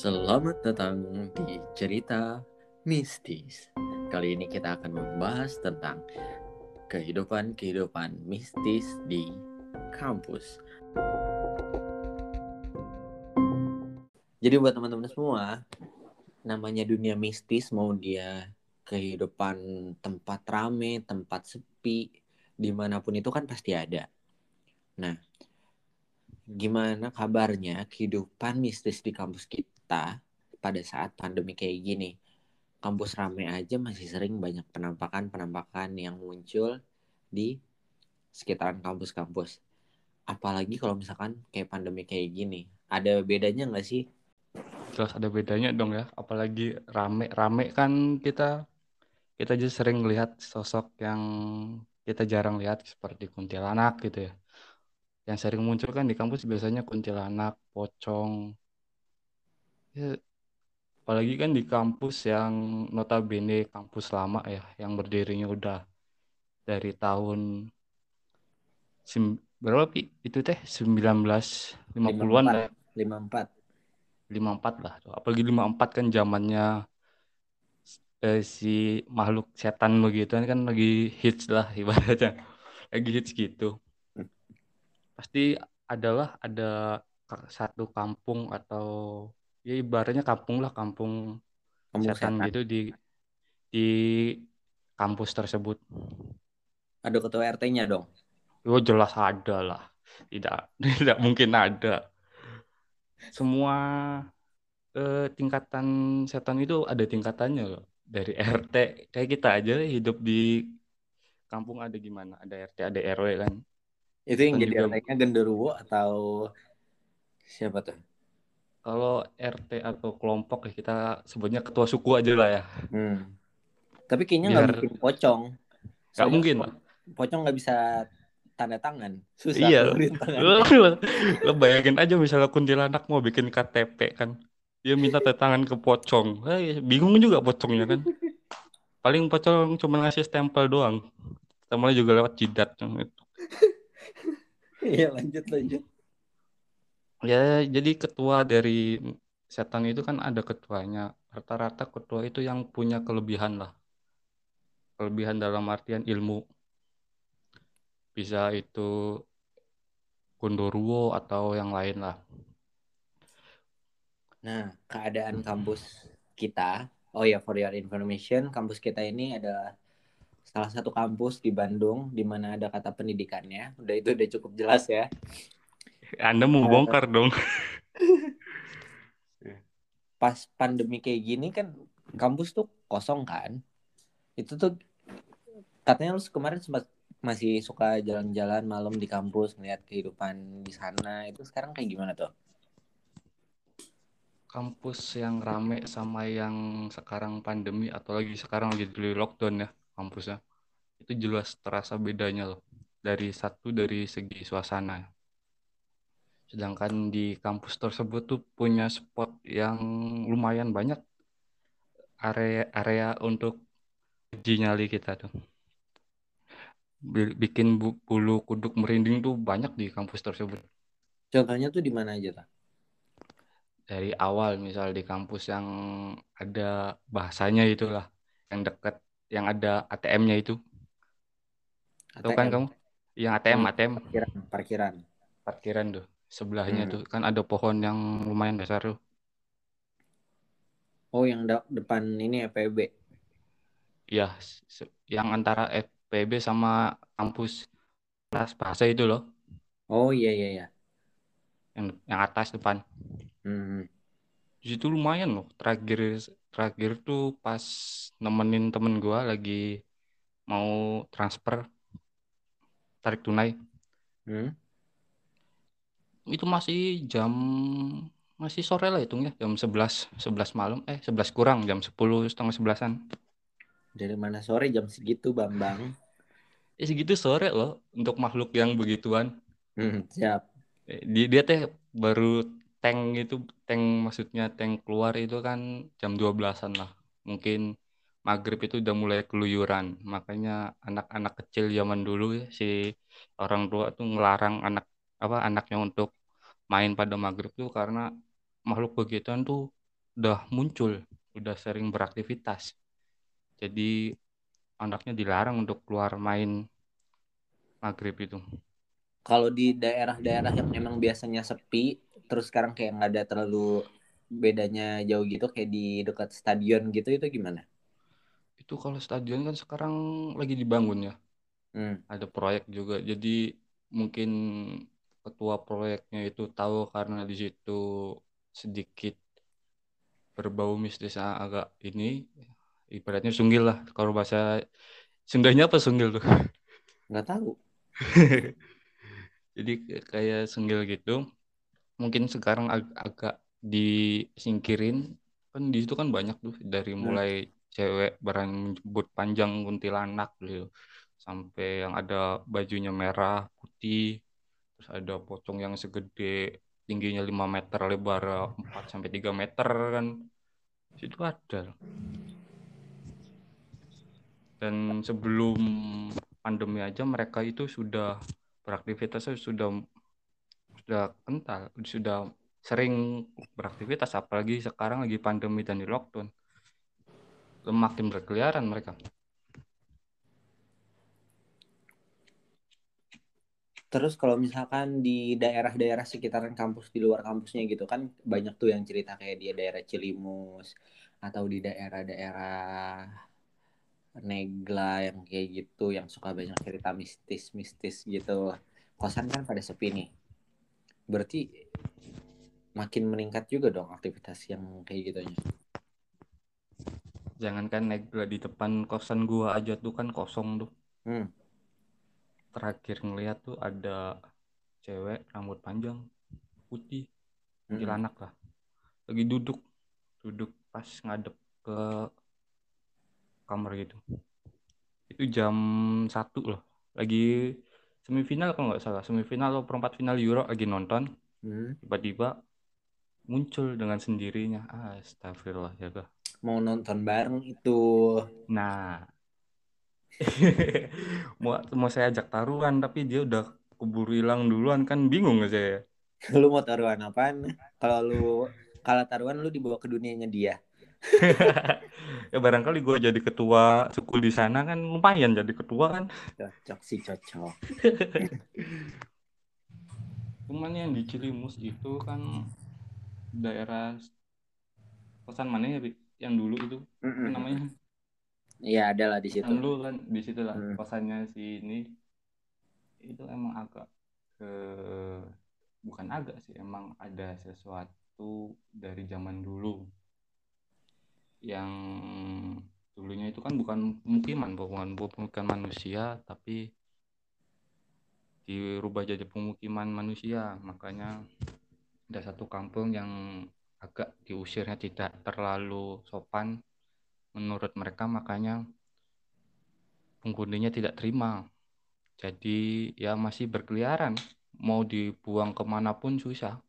Selamat datang di cerita mistis. Kali ini kita akan membahas tentang kehidupan-kehidupan mistis di kampus. Jadi buat teman-teman semua, namanya dunia mistis mau dia kehidupan tempat rame, tempat sepi, di mana pun itu kan pasti ada. Nah, gimana kabarnya kehidupan mistis di kampus kita pada saat pandemi kayak gini? Kampus rame aja masih sering banyak penampakan-penampakan yang muncul di sekitaran kampus-kampus. Apalagi kalau misalkan kayak pandemi kayak gini. Ada bedanya nggak sih? Jelas ada bedanya dong ya. Apalagi rame-rame kan kita kita aja sering lihat sosok yang kita jarang lihat seperti kuntilanak gitu ya yang sering muncul kan di kampus biasanya kuntilanak, pocong. Ya, apalagi kan di kampus yang notabene kampus lama ya, yang berdirinya udah dari tahun sim, berapa pi? Itu teh 1950-an lah. 54. 54 lah. Apalagi 54 kan zamannya eh, si makhluk setan begitu kan lagi hits lah ibaratnya. Lagi hits gitu pasti adalah ada satu kampung atau ya ibaratnya kampung lah kampung, kampung setan, setan gitu di di kampus tersebut. Ada ketua RT-nya dong? Oh jelas ada lah. Tidak tidak mungkin ada. Semua eh, tingkatan setan itu ada tingkatannya loh. Dari RT kayak kita aja hidup di kampung ada gimana? Ada RT, ada RW kan. Itu yang jadi RT-nya genderuwo atau siapa tuh? Kalau RT atau kelompok ya kita sebutnya ketua suku aja lah ya. Hmm. Tapi kayaknya nggak Biar... bikin pocong. Gak mungkin. Pocong nggak bisa tanda tangan. Susah iya. Lo, lo, lo bayangin aja misalnya kuntilanak mau bikin KTP kan. Dia minta tanda tangan ke pocong. Eh, bingung juga pocongnya kan. Paling pocong cuma ngasih stempel doang. Stempelnya juga lewat jidat. Itu. Iya lanjut lanjut. Ya jadi ketua dari setan itu kan ada ketuanya. Rata-rata ketua itu yang punya kelebihan lah. Kelebihan dalam artian ilmu. Bisa itu Gondoruo atau yang lain lah. Nah, keadaan kampus kita, oh ya for your information, kampus kita ini adalah salah satu kampus di Bandung di mana ada kata pendidikannya. Udah itu udah cukup jelas ya. Anda mau bongkar uh, dong. Pas pandemi kayak gini kan kampus tuh kosong kan. Itu tuh katanya lu kemarin sempat masih suka jalan-jalan malam di kampus ngeliat kehidupan di sana. Itu sekarang kayak gimana tuh? Kampus yang rame sama yang sekarang pandemi atau lagi sekarang lagi di lockdown ya kampusnya itu jelas terasa bedanya loh dari satu dari segi suasana sedangkan di kampus tersebut tuh punya spot yang lumayan banyak area area untuk uji nyali kita tuh bikin bulu kuduk merinding tuh banyak di kampus tersebut contohnya tuh di mana aja tak dari awal misal di kampus yang ada bahasanya itulah yang dekat yang ada ATM-nya itu. ATM. Tahu kan kamu? Yang ATM, ATM. Parkiran, parkiran. Parkiran tuh. Sebelahnya hmm. tuh kan ada pohon yang lumayan besar tuh. Oh, yang de depan ini FPB. Iya, yang antara FPB sama kampus kelas bahasa itu loh. Oh iya iya iya. Yang yang atas depan. Hmm. Di situ lumayan loh. Terakhir terakhir tuh pas nemenin temen gue lagi mau transfer tarik tunai hmm? Itu masih jam masih sore lah hitungnya jam 11 11 malam. Eh 11 kurang jam 10 setengah sebelasan. Dari mana sore? Jam segitu bang bang ya segitu sore loh untuk makhluk yang begituan. Hmm, siap. Eh, dia, dia teh baru tank itu tank maksudnya tank keluar itu kan jam 12-an lah. Mungkin maghrib itu udah mulai keluyuran. Makanya anak-anak kecil zaman dulu ya, si orang tua tuh ngelarang anak apa anaknya untuk main pada maghrib tuh karena makhluk begituan tuh udah muncul, udah sering beraktivitas. Jadi anaknya dilarang untuk keluar main maghrib itu. Kalau di daerah-daerah yang emang biasanya sepi, terus sekarang kayak nggak ada terlalu bedanya jauh gitu, kayak di dekat stadion gitu, itu gimana? Itu kalau stadion kan sekarang lagi dibangun ya. Hmm. Ada proyek juga. Jadi mungkin ketua proyeknya itu tahu karena di situ sedikit berbau mistis agak ini ibaratnya sunggil lah kalau bahasa Sundanya apa sunggil tuh? Nggak tahu. Jadi kayak sunggil gitu. Mungkin sekarang ag agak disingkirin. Kan di situ kan banyak tuh dari Hmm. mulai cewek berambut panjang kuntilanak gitu. Sampai yang ada bajunya merah putih terus ada pocong yang segede tingginya 5 meter lebar 4 sampai 3 meter kan. Situ ada dan sebelum pandemi aja mereka itu sudah beraktivitasnya sudah sudah kental sudah sering beraktivitas apalagi sekarang lagi pandemi dan di lockdown. Makin berkeliaran mereka Terus kalau misalkan di daerah-daerah sekitaran kampus di luar kampusnya gitu kan banyak tuh yang cerita kayak di daerah Cilimus atau di daerah-daerah Negla yang kayak gitu yang suka banyak cerita mistis-mistis gitu. Kosan kan pada sepi nih. Berarti makin meningkat juga dong aktivitas yang kayak gitunya. jangankan Negla di depan kosan gua aja tuh kan kosong tuh Hmm. Terakhir ngeliat tuh ada cewek rambut panjang putih Mm-mm. kuntilanak lah. Lagi duduk duduk pas ngadep ke kamar gitu. Itu jam satu loh. Lagi semifinal kalau nggak salah. Semifinal atau perempat final Euro lagi nonton. Hmm. tiba-tiba muncul dengan sendirinya. Astagfirullah ya Mau nonton bareng itu. nah mau mau saya ajak taruhan tapi dia udah keburu hilang duluan kan bingung nggak saya Lu mau taruhan apaan? Kalau lu kalah taruhan lu dibawa ke dunianya dia. ya barangkali gue jadi ketua suku di sana kan lumayan jadi ketua kan Cocok sih cocok. cuman yang di Cilimus itu kan daerah kosan mana ya yang dulu itu apa Mm-mm. namanya Iya ada lah di situ. yang dulu kan di situ lah Hmm. kosannya si ini itu emang agak ke bukan agak sih emang ada sesuatu dari zaman dulu yang dulunya itu kan bukan pemukiman bukan bukan manusia tapi dirubah jadi pemukiman manusia makanya ada satu kampung yang agak diusirnya tidak terlalu sopan menurut mereka makanya penghuninya tidak terima. Jadi ya masih berkeliaran. Mau dibuang ke mana pun susah.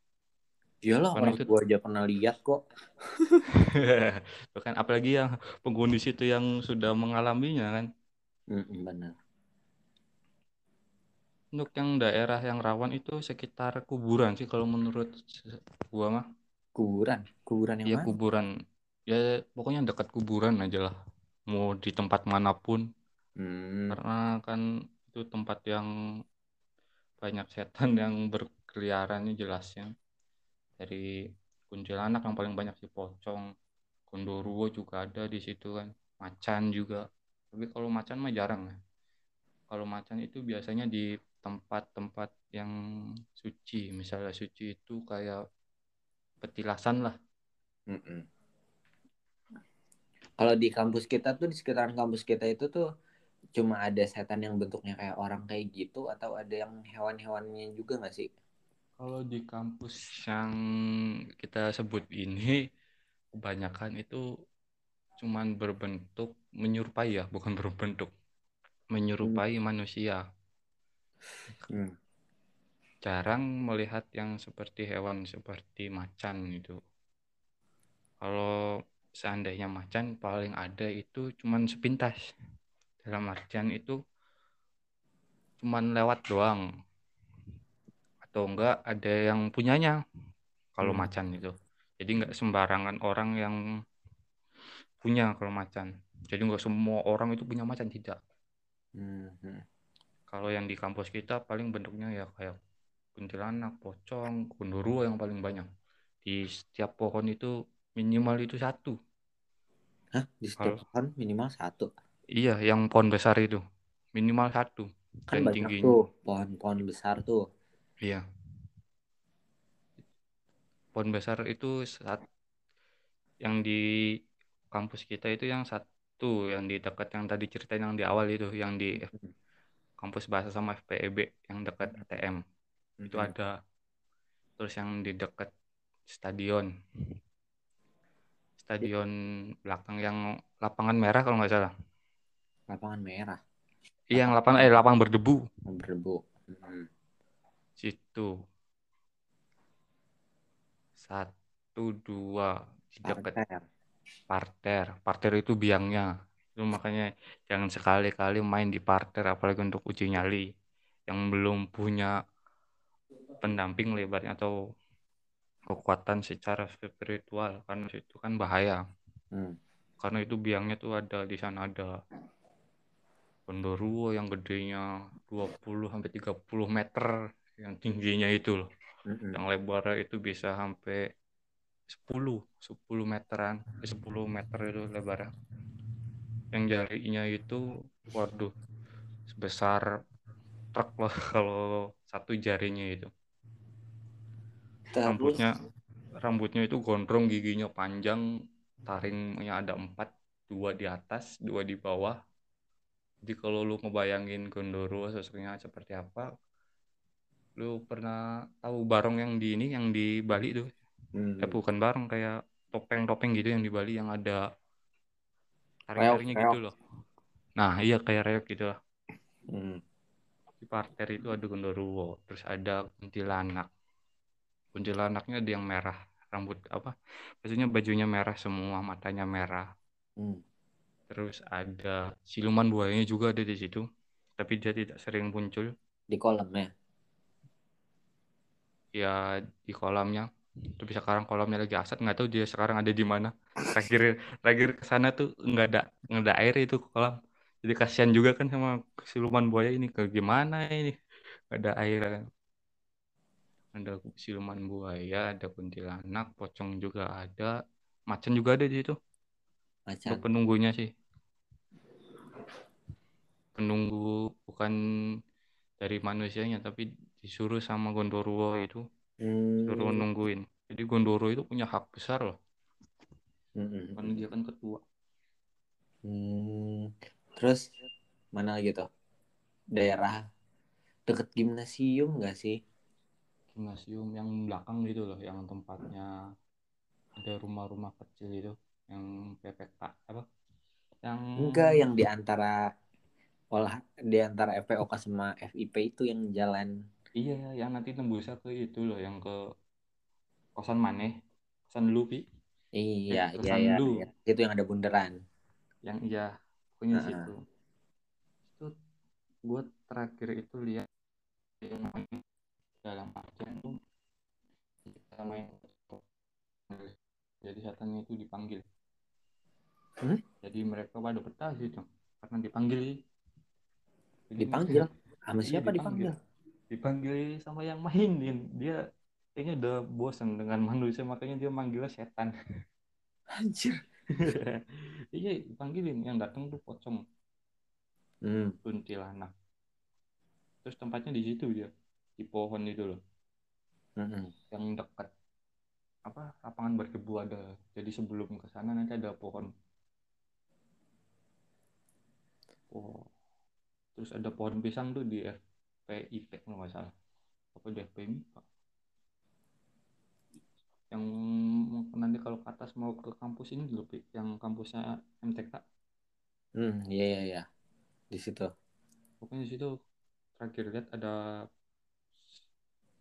Iyalah orang itu- gua aja pernah lihat kok. bahkan apalagi yang penghuni situ yang sudah mengalaminya kan? Mm-mm, benar. untuk yang daerah yang rawan itu sekitar kuburan sih kalau menurut gua mah. Kuburan, kuburan yang ya mana? kuburan ya pokoknya dekat kuburan aja lah. Mau di tempat mana pun. Hmm. karena kan itu tempat yang banyak setan yang berkeliarannya jelasnya dari kuntilanak yang paling banyak si pocong. Gondoruo juga ada di situ kan. Macan juga. Tapi kalau macan mah jarang ya. Kalau macan itu biasanya di tempat-tempat yang suci. Misalnya suci itu kayak petilasan lah. Mm-mm. Kalau di kampus kita tuh di sekitaran kampus kita itu tuh cuma ada setan yang bentuknya kayak orang kayak gitu atau ada yang hewan-hewannya juga nggak sih? Kalau di kampus yang kita sebut ini kebanyakan itu cuman berbentuk menyerupai ya, bukan berbentuk menyerupai manusia. Hmm. Jarang melihat yang seperti hewan seperti macan itu. Kalau seandainya macan paling ada itu cuman sepintas. Dalam artian itu cuman lewat doang. Atau enggak ada yang punyanya kalau Hmm. macan itu. jadi nggak sembarangan orang yang punya kalau macan jadi nggak semua orang itu punya macan tidak Hmm, kalau yang di kampus kita paling bentuknya ya kayak kuntilanak pocong gondoruo yang paling banyak di setiap pohon itu minimal itu satu. Hah? Di setiap Kalau- pohon minimal satu. iya yang pohon besar itu. Minimal satu. Kan dan banyak tingginya. tuh pohon-pohon besar tuh. iya. Pohon besar itu saat yang di kampus kita itu yang satu yang di dekat yang tadi ceritain yang di awal itu yang di kampus bahasa sama FPEB yang dekat ATM itu Hmm. ada. Terus yang di dekat stadion stadion belakang yang lapangan merah kalau nggak salah Lapangan merah. iya yang lapangan eh lapangan berdebu berdebu. Hmm. situ satu dua di dekat Parter. parter parter itu biangnya itu makanya jangan sekali-kali main di parter apalagi untuk uji nyali yang belum punya pendamping lebarnya atau kekuatan secara spiritual karena itu kan bahaya Hmm. karena itu biangnya tuh ada di sana ada Gondoruo yang gedenya 20 sampai 30 meter yang tingginya itu loh Mm-mm. yang lebarnya itu bisa sampai 10 10 meteran eh, 10 meter itu lebarnya yang jarinya itu waduh sebesar truk lah kalau satu jarinya itu Terus rambutnya rambutnya itu gondrong giginya panjang taringnya ada empat dua di atas dua di bawah. Jadi kalau lu ngebayangin Gondoro sosoknya seperti apa lu pernah tahu barong yang di ini yang di Bali tuh? Hmm. eh bukan barong kayak topeng-topeng gitu yang di Bali yang ada taring-taringnya gitu loh. Nah iya kayak reok gitu lah. Hmm. di parter itu ada Gondoruo terus ada kuntilanak kuntilanaknya ada yang merah rambut apa maksudnya bajunya merah semua matanya merah. Hmm. terus ada siluman buayanya juga ada di situ tapi dia tidak sering muncul. Di kolamnya. ya? Di kolamnya. Tapi sekarang kolamnya lagi asat nggak tahu dia sekarang ada di mana. Terakhir terakhir ke sana tuh nggak ada nggak ada air itu kolam. Jadi kasihan juga kan sama siluman buaya ini ke gimana ini? Nggak ada air ada siluman buaya ada kuntilanak pocong juga ada macan juga ada di situ Macan. untuk penunggunya sih penunggu bukan dari manusianya tapi disuruh sama Gondoruo itu Hmm. suruh nungguin jadi Gondoro itu punya hak besar loh Mm-mm. karena dia kan ketua Hmm. Terus mana lagi tuh? Daerah deket gimnasium nggak sih? Gimnasium yang belakang gitu loh yang tempatnya ada rumah-rumah kecil itu yang PPK apa yang Enggak, yang di antara olah di antara FPOK sama FIP itu yang jalan. iya yang nanti tembusnya ke itu loh yang ke kosan Maneh kosan lu Pi Iya, Eh, iya, kosan iya, iya. Itu yang ada bundaran. yang iya pokoknya Heeh. situ itu gue terakhir itu lihat yang dalam artian tuh kita main jadi setannya itu dipanggil Hmm? jadi mereka pada betah gitu karena dipanggil Jadi Dipanggil? mereka- Sama Iya, siapa dipanggil? dipanggil sama yang mainin dia kayaknya udah bosan dengan manusia makanya dia manggilnya setan Anjir. iya dipanggilin yang datang tuh pocong Hmm. kuntilanak terus tempatnya di situ dia di pohon itu loh. Yang dekat apa lapangan berdebu ada. Jadi sebelum ke sana nanti ada pohon. Oh. Terus ada pohon pisang tuh di FPIP kalau nggak salah. Apa di FPMI Pak? Yang nanti kalau ke atas mau ke kampus ini dulu Pi, yang kampusnya MTK Hmm, iya, iya, iya. Di situ. pokoknya di situ terakhir lihat ada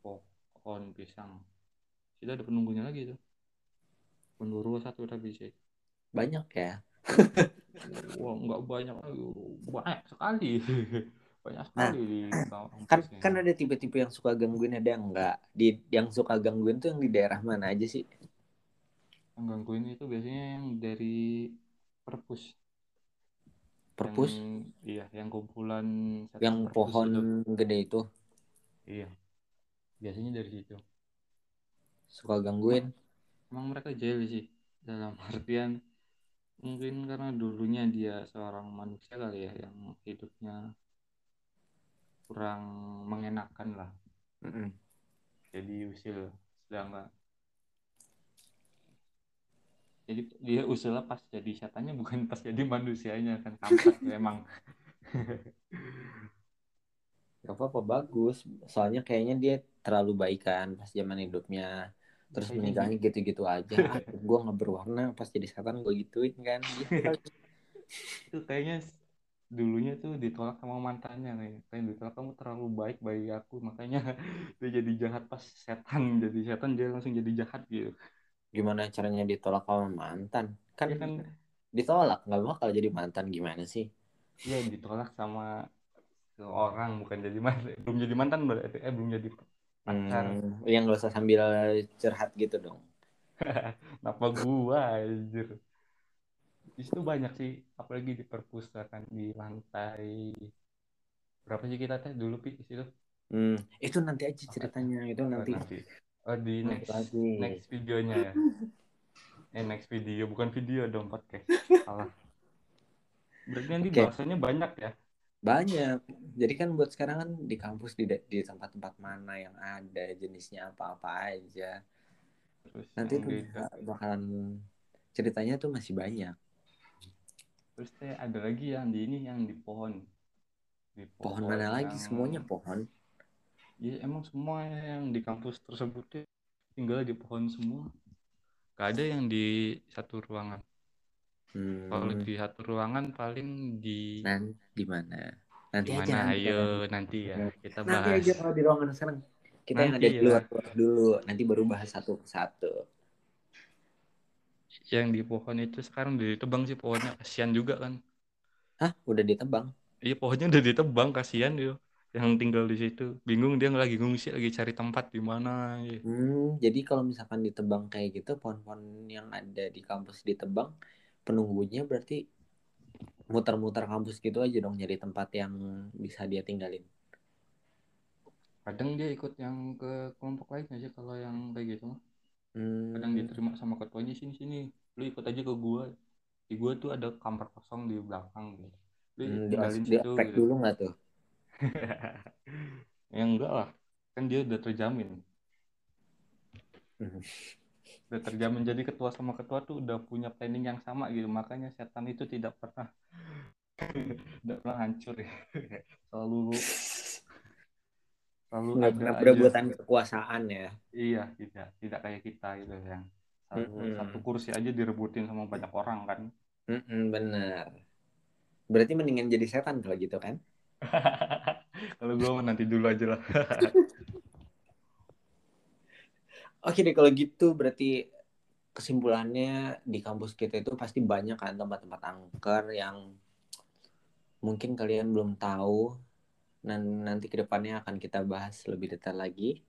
pohon pisang. Situ ada penunggunya lagi tuh. Penunggu satu tapi sih Banyak ya. wah nggak banyak banyak sekali. Banyak Nah, sekali di Kan kan ada tipe-tipe yang suka gangguin ada yang enggak. Di yang suka gangguin tuh yang di daerah mana aja sih? yang gangguin itu biasanya yang dari perpus. Perpus? Yang, iya yang kumpulan yang perpus pohon itu. gede itu? Iya biasanya dari situ. Suka gangguin. Emang mereka jeli sih dalam artian mungkin karena dulunya dia seorang manusia kali ya yang hidupnya kurang mengenakan lah. Mm-mm. jadi usil sedangkan jadi dia usilnya pas jadi setannya bukan pas jadi manusianya kan kampret memang Gak apa-apa bagus. Soalnya kayaknya dia terlalu baik kan pas zaman hidupnya. Terus Kayaknya menikahnya gitu-gitu aja. Gue nggak berwarna pas jadi setan gue gituin kan. Gitu itu kayaknya dulunya tuh ditolak sama mantannya nih kayak ditolak kamu terlalu baik bagi aku. Makanya dia jadi jahat pas setan. Jadi setan dia langsung jadi jahat gitu. Gimana caranya ditolak sama mantan? Kan, ya kan. ditolak nggak bakal jadi mantan gimana sih? Dia ditolak sama seorang bukan jadi mantan belum jadi mantan berarti eh belum jadi pacar. Hmm, yang gak usah sambil curhat gitu dong. Kenapa gua anjir? Di situ banyak sih apalagi di perpustakaan di lantai berapa sih kita teh dulu pi di situ? Hmm, itu nanti aja ceritanya itu nanti. Oh di Nanti next lagi. next videonya ya? Eh next video bukan video dong podcast. Salah. Berarti nanti Oke. bahasanya banyak ya banyak. Jadi kan buat sekarang kan di kampus di di tempat-tempat mana yang ada jenisnya apa-apa aja. Terus nanti tuh di- bakalan ceritanya tuh masih banyak. Terus teh ada lagi yang di ini yang di pohon. Di pohon mana lagi? yang- semuanya pohon. Ya emang semua yang di kampus tersebut tinggal di pohon semua. Gak ada yang di satu ruangan hmm, di satu ruangan paling di nan di mana? Nanti di aja mana? nanti. ayo nanti ya kita nanti bahas. aja kalau di ruangan sekarang. Kita yang Nanti ada di ya. luar luar dulu nanti baru bahas satu persatu. Yang di pohon itu sekarang udah ditebang sih pohonnya kasihan juga kan. Hah? Udah ditebang? Iya pohonnya udah ditebang kasihan dia. Yang tinggal di situ bingung dia lagi ngungsi lagi cari tempat di mana ya. hmm, jadi kalau misalkan ditebang kayak gitu pohon-pohon yang ada di kampus ditebang penunggunya berarti muter-muter kampus gitu aja dong nyari tempat yang bisa dia tinggalin. Kadang dia ikut yang ke kelompok lain aja kalau yang kayak gitu hmm, kadang diterima sama ketuanya sini sini lu ikut aja ke gua. Di gua tuh ada kamar kosong di belakang gitu. Lu hmm, tinggalin di situ gitu. dulu nggak tuh? Ya enggak lah kan dia udah terjamin. Hmm. Udah terjamin. Jadi ketua sama ketua tuh udah punya planning yang sama gitu. Makanya setan itu tidak pernah tidak pernah hancur ya. Selalu selalu nggak pernah aja. berebutan kekuasaan ya. Iya tidak. Tidak kayak kita gitu yang satu, Mm-mm. satu kursi aja direbutin sama banyak orang kan. Mm-mm, bener berarti mendingan jadi setan kalau gitu kan? Kalau gue nanti dulu aja lah Oke deh kalau gitu berarti kesimpulannya di kampus kita itu pasti banyak kan tempat-tempat angker yang mungkin kalian belum tahu dan nanti ke depannya akan kita bahas lebih detail lagi.